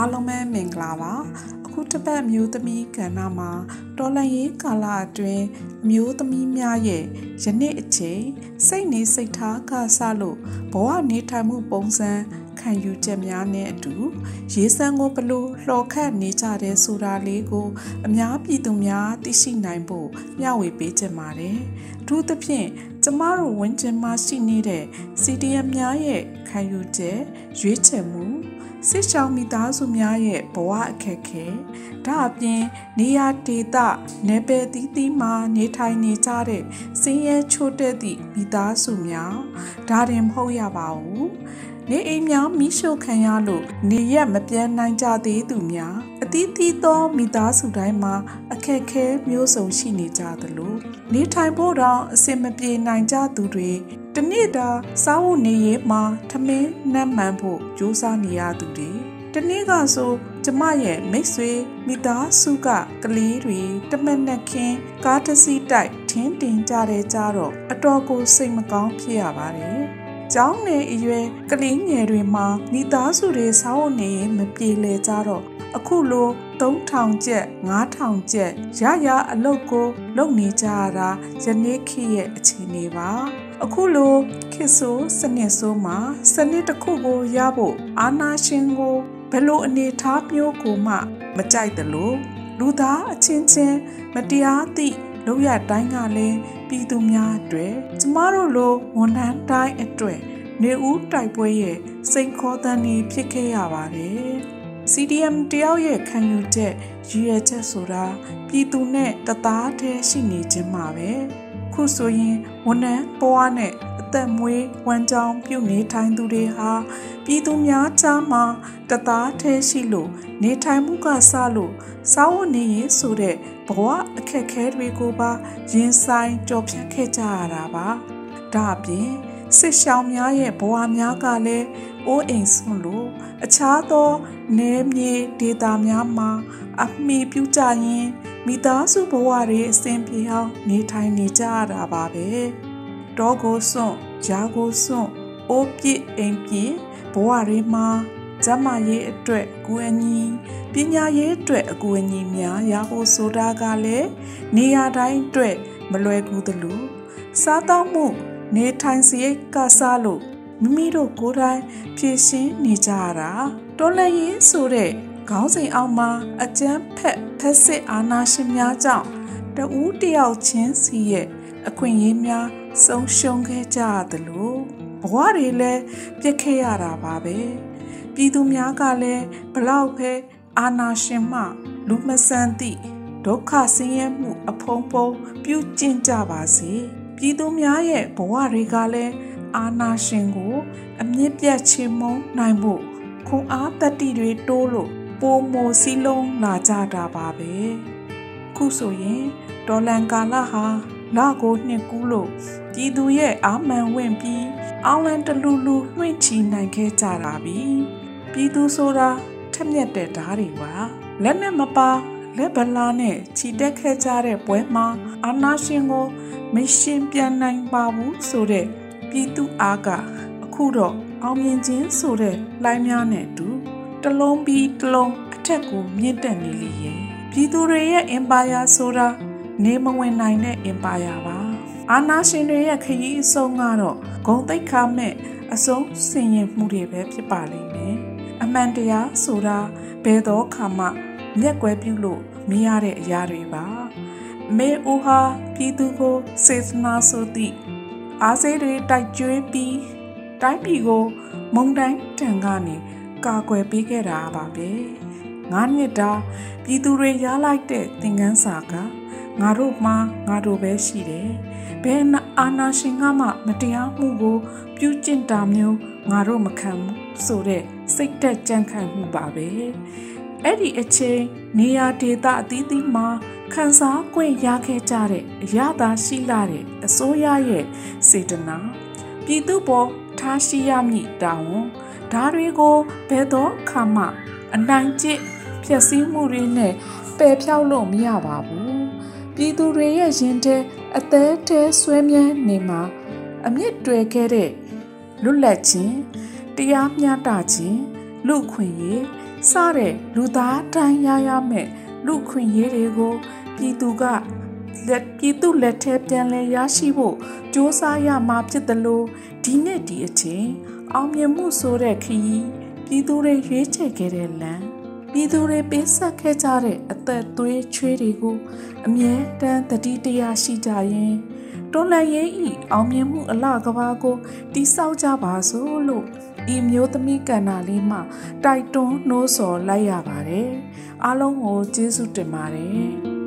အားလုံးပဲမင်္ဂလာပါအခုတစ်ပတ်မျိုးသမီးကဏ္ဍမှာတော်လန်ရေးကာလအတွင်းမျိုးသမီးများရဲ့ယနေ့အချိန်စိတ်နေစိတ်ထားကဆလို့ဘဝနေထိုင်မှုပုံစံခံယူချက်များနဲ့အတူရေးစံကိုဘလို့လှော်ခတ်နေကြတဲ့ဆိုတာလေးကို အများပြည်သူများသိရှိနိုင်ဖို့မျှဝေပေးချင်ပါတယ်။အထူးသဖြင့် ကျမတို့ဝန်းကျင်မှာရှိနေတဲ့ CDM များရဲ့ခံယူချက်ရွေးချယ်မှုစစ်ဆောင်မိသားစုများရဲ့ဘဝအခက်ခဲဒါအပြင်နေရာဒေသနယ်ပယ်သီးသီးမှာနေထိုင်နေကြတဲ့စင်းရဲချို့တဲ့သည့်မိသားစုများဒါတင်မဟုတ်ရပါဘူး နေအိမ်များမိရှုခံရလို့နေရက်မပြောင်းနိုင်ကြသေးသူများအသီးသီးသောမိသားစုတိုင်းမှာအခက်ခဲမျိုးစုံရှိနေကြသလိုနေထိုင်ဖို့တော့အဆင်မပြေနိုင်ကြသူတွေတနေ့တာစားဖို့နေရေးမှာထမင်းနတ်မှန်ဖို့ကြိုးစားနေရသူတွေတနေ့ကဆိုကျမရဲ့မိတ်ဆွေမိသားစုကကလေးတွေတမက်နက်ခင်းကားတစ်စီးတိုက်ထင်းတင်ကြတဲ့ကြတော့အတော်ကိုစိတ်မကောင်းဖြစ်ရပါတယ် ကျောင်းနယ်အရွယ်ကလေးငယ်တွေမှာမိသားစုတွေစားဝတ်နေမပြေလည်ကြတော့အခုလို3000ကျပ်9000ကျပ်ရရအလုတ်ကိုလုပ်နေကြရတာယနေ့ခေတ်ရဲ့အခြေအနေပါအခုလိုခေတ်ဆိုးစနစ်ဆိုးမှာစနစ်တစ်ခုကိုရဖို့အာနာရှင်ကိုဘယ်လိုအနေထားမျိုးကိုမှ မကြိုက်သလိုလူသားအချင်းချင်းမတရားသည့် လောက်ရတိုင်းကလည်းပြည်သူများအတွက်ကျမတို့လိုဝန်ထမ်းတိုင်းအတွက်နေဦးတိုက်ပွဲရဲ့စိန်ခေါ်တန်းနေဖြစ်ခဲ့ရပါတယ် CDM တယောက်ရဲ့ခံယူချက်ရည်ရွယ်ချက်ဆိုတာပြည်သူနဲ့တသားတည်းရှိနေခြင်းမှာပဲခုဆိုရင်ဝန်ထမ်းဘဝနဲ့အသက်မွေးဝမ်းကြောင်းပြုနေထိုင်သူတွေဟာ ပြည်သူများကြားမှာတသားတည်းရှိလို့နေထိုင်မှုကစလို့စားဝတ်နေရေးဆိုတဲ့ဘဝအခက်ခဲတွေကိုပါရင်ဆိုင်ကြော်ဖြတ်ခဲ့ကြရတာပါဒါအပြင်စစ်ရှောင်းများရဲ့ဘဝများကလည်းအိုးအိမ်ဆွန့်လို့အခြားသောနေမြေဒေတာများမှာအမိပြုကြရင်မိသားစုဘဝတွေအဆင်ပြေအောင်နေထိုင်နေကြရတာပါပဲတောကိုစွန့်ဂျာကိုစွန့် အိုးပြစ်အိမ်ပြစ်ဘဝတွေမှာကျမရေးအတွက်အကူအညီပညာရေးအတွက်အကူအညီများရဖို့ဆိုတာကလည်းနေရာတိုင်းအတွက်မလွယ်ကူသလိုစားတောက်မှု နေထိုင်စရိတ်ကစားလို့မိမိတို့ကိုယ်တိုင်ဖြည့်ရှင်းနေကြရတာတော်လည်းရေးဆိုတဲ့ခေါင်းစဉ်အောက်မှာအကျန်းဖက်ဖက်စစ်အာဏာရှင်များကြောင့်တဦးတယောက်ချင်းစီရဲ့အခွင့်အရေးများဆုံးရှုံးခဲ့ကြသလို ဘဝတွေလည်းပြစ်ခဲ့ရတာပါပဲပြည်သူများကလည်းဘလောက်ပဲအာဏာရှင်မှ လူမဆန်သည့်ဒုက္ခဆင်းရဲမှု အဖုံးဖုံးပြုကျင့်ကြပါစေပြည်သူများရဲ့ဘဝတွေကလည်းအာနာရှင်ကို အမြင့်ပြတ်ချေမုန်းနိုင်ဖို့ခွန်အားတတိတွေတိုးလို့ပိုမိုစည်းလုံးလာကြတာပါပဲခုဆိုရင်ဒေါ်လန်ကာလဟာ လကိုနှစ်ကူးလို့ပြည်သူရဲ့အာမန်ဝင်ပြီးအောင်လန်တလူလူလွှင့်ချီနိုင်ခဲ့ကြတာပြီပြည်သူဆိုတာထက်မြက်တဲ့ဓာတ်တွေပါလက်နဲ့မပါလက်ဗလာနဲ့ခြိတက်ခဲ့ကြတဲ့ပွဲမှာအာနာရှင်ကိုမရှင်ပြန်နိုင်ပါဘူးဆိုတဲ့ပြည်သူအားကအခုတော့အောင်မြင်ခြင်းဆိုတဲ့လိုင်းများနဲ့တူတလုံးပြီးတလုံးအထက်ကိုမြင့်တက်နေလေရဲ့ပြည်သူတွေရဲ့ empire ဆိုတာ နေမဝင်နိုင်တဲ့ empire ပါအာနာရှင်တွေရဲ့ခရီးအဆုံးကတော့ဂုံတိတ်ခါမဲ့အဆုံးဆင်ရင်မှုတွေပဲဖြစ်ပါလိမ့်မယ်အမှန်တရားဆိုတာဘယ်တော့ခါမှမျက်ကွယ်ပြုလို့မရတဲ့အရာတွေပါမေဦးဟာပြည်သူကိုစေတနာဆိုသည့်အားစေးတွေတိုက်ကျွေးပြီးတိုင်းပြည်ကို မုံတိုင်းတန်ကနေကာကွယ်ပေးခဲ့တာပါပဲငါးနှစ်တာပြည်သူတွေရလိုက်တဲ့သင်ခန်းစာက ငါတို့မှငါတို့ပဲရှိတယ်ဘယ်အာနာရှင်ကမှမတရားမှုကို ပြုကျင့်တာမျိုးငါတို့မခံဘူးဆိုတဲ့စိတ်သက်ကြံ့ခိုင်မှုပါပဲအဲ့ဒီအချိန်နေရာဒေသအသီးသီးမှာခံစား권ရခဲ့ကြတဲ့အရသာရှိလာတဲ့အစိုးရရဲ့စေတနာပြည်သူပေါ်ထားရှိရမည့်တာဝန်ဒါတွေကိုဘယ်တော့ခါမှအနိုင်ကျင့်ဖြစ်စည်းမှုတွေနဲ့ပယ်ဖြောက်လို့မရပါဘူး ပြည်သူတွေရဲ့ရင်ထဲအသေးသေးဆွဲမြဲနေမှာအမြင့်တွယ်ခဲ့တဲ့လွတ်လပ်ခြင်းတရားမျှတခြင်းလူခွင့်ရေးစတဲ့လူသားတိုင်းရရမဲ့လူခွင့်ရေးတွေကိုပြည်သူကလက်ပြည်သူလက်ထဲပြန်လဲရရှိဖို့စ조사ရမှာဖြစ်တယ်လို့ဒီနေ့ဒီအချိန်အောင်မြင်မှုဆိုတဲ့ခရီးပြည်သူတွေရွေးချယ်ခဲ့တဲ့လမ်း ပြည်သူတွေပေးဆက်ခဲ့ကြတဲ့အသက်သွေးချွေးတွေကိုအမြဲတမ်းတတိတရားရှိကြရင်တွန်းလှန်ရေးဤအောင်မြင်မှုအလကဘာကိုတိဆောက်ကြပါစို့လို့ဤမျိုးသမီးကန္နာလေးမှတိုက်တွန်းနှိုးဆော်လိုက်ရပါတယ်အားလုံးကိုကျေးဇူးတင်ပါတယ်